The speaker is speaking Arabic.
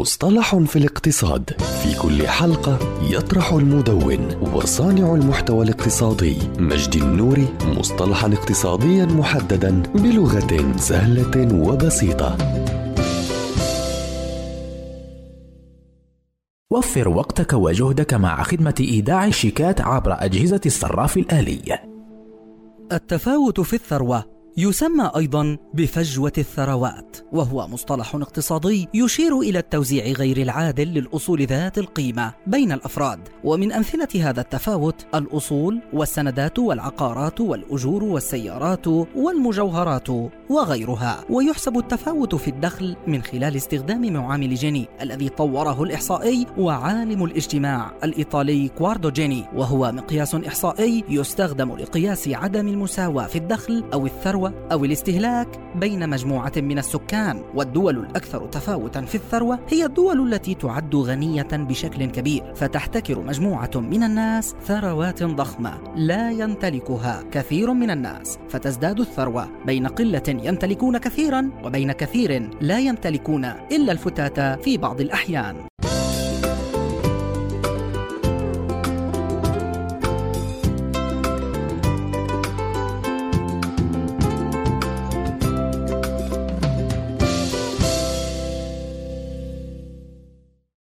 مصطلح في الاقتصاد. في كل حلقة يطرح المدون وصانع المحتوى الاقتصادي مجد النوري مصطلحا اقتصاديا محددا بلغة سهلة وبسيطة. وفر وقتك وجهدك مع خدمة إيداع الشيكات عبر أجهزة الصراف الآلي. التفاوت في الثروة يسمى أيضا بفجوة الثروات وهو مصطلح اقتصادي يشير إلى التوزيع غير العادل للأصول ذات القيمة بين الأفراد. ومن أمثلة هذا التفاوت الأصول والسندات والعقارات والأجور والسيارات والمجوهرات. وغيرها. ويحسب التفاوت في الدخل من خلال استخدام معامل جيني الذي طوره الإحصائي وعالم الاجتماع الإيطالي كواردو جيني. وهو مقياس إحصائي يستخدم لقياس عدم المساواة في الدخل أو الثروة أو الاستهلاك بين مجموعة من السكان. والدول الأكثر تفاوتا في الثروة هي الدول التي تعد غنية بشكل كبير. فتحتكر مجموعة من الناس ثروات ضخمة لا يمتلكها كثير من الناس. فتزداد الثروة بين قلة يمتلكون كثيرا وبين كثير لا يمتلكون إلا الفتاة في بعض الأحيان.